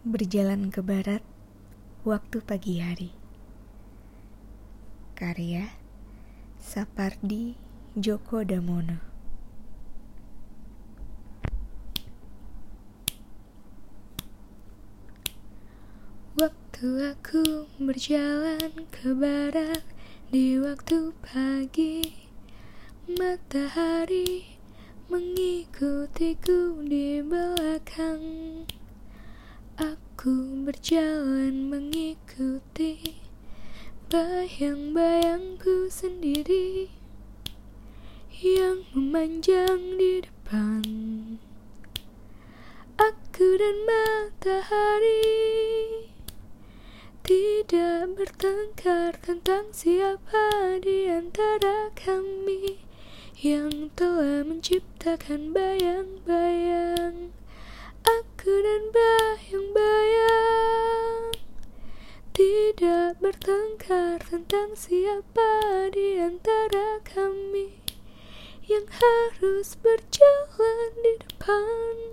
Berjalan ke barat waktu pagi hari. Karya Sapardi Djoko Damono. Waktu aku berjalan ke barat di waktu pagi, matahari mengikutiku di belakang. Aku berjalan mengikuti bayang-bayangku sendiri yang memanjang di depan. Aku dan matahari tidak bertengkar tentang siapa di antara kami yang telah menciptakan bayang-bayang. Tidak bertengkar tentang siapa di antara kami Yang harus berjalan di depan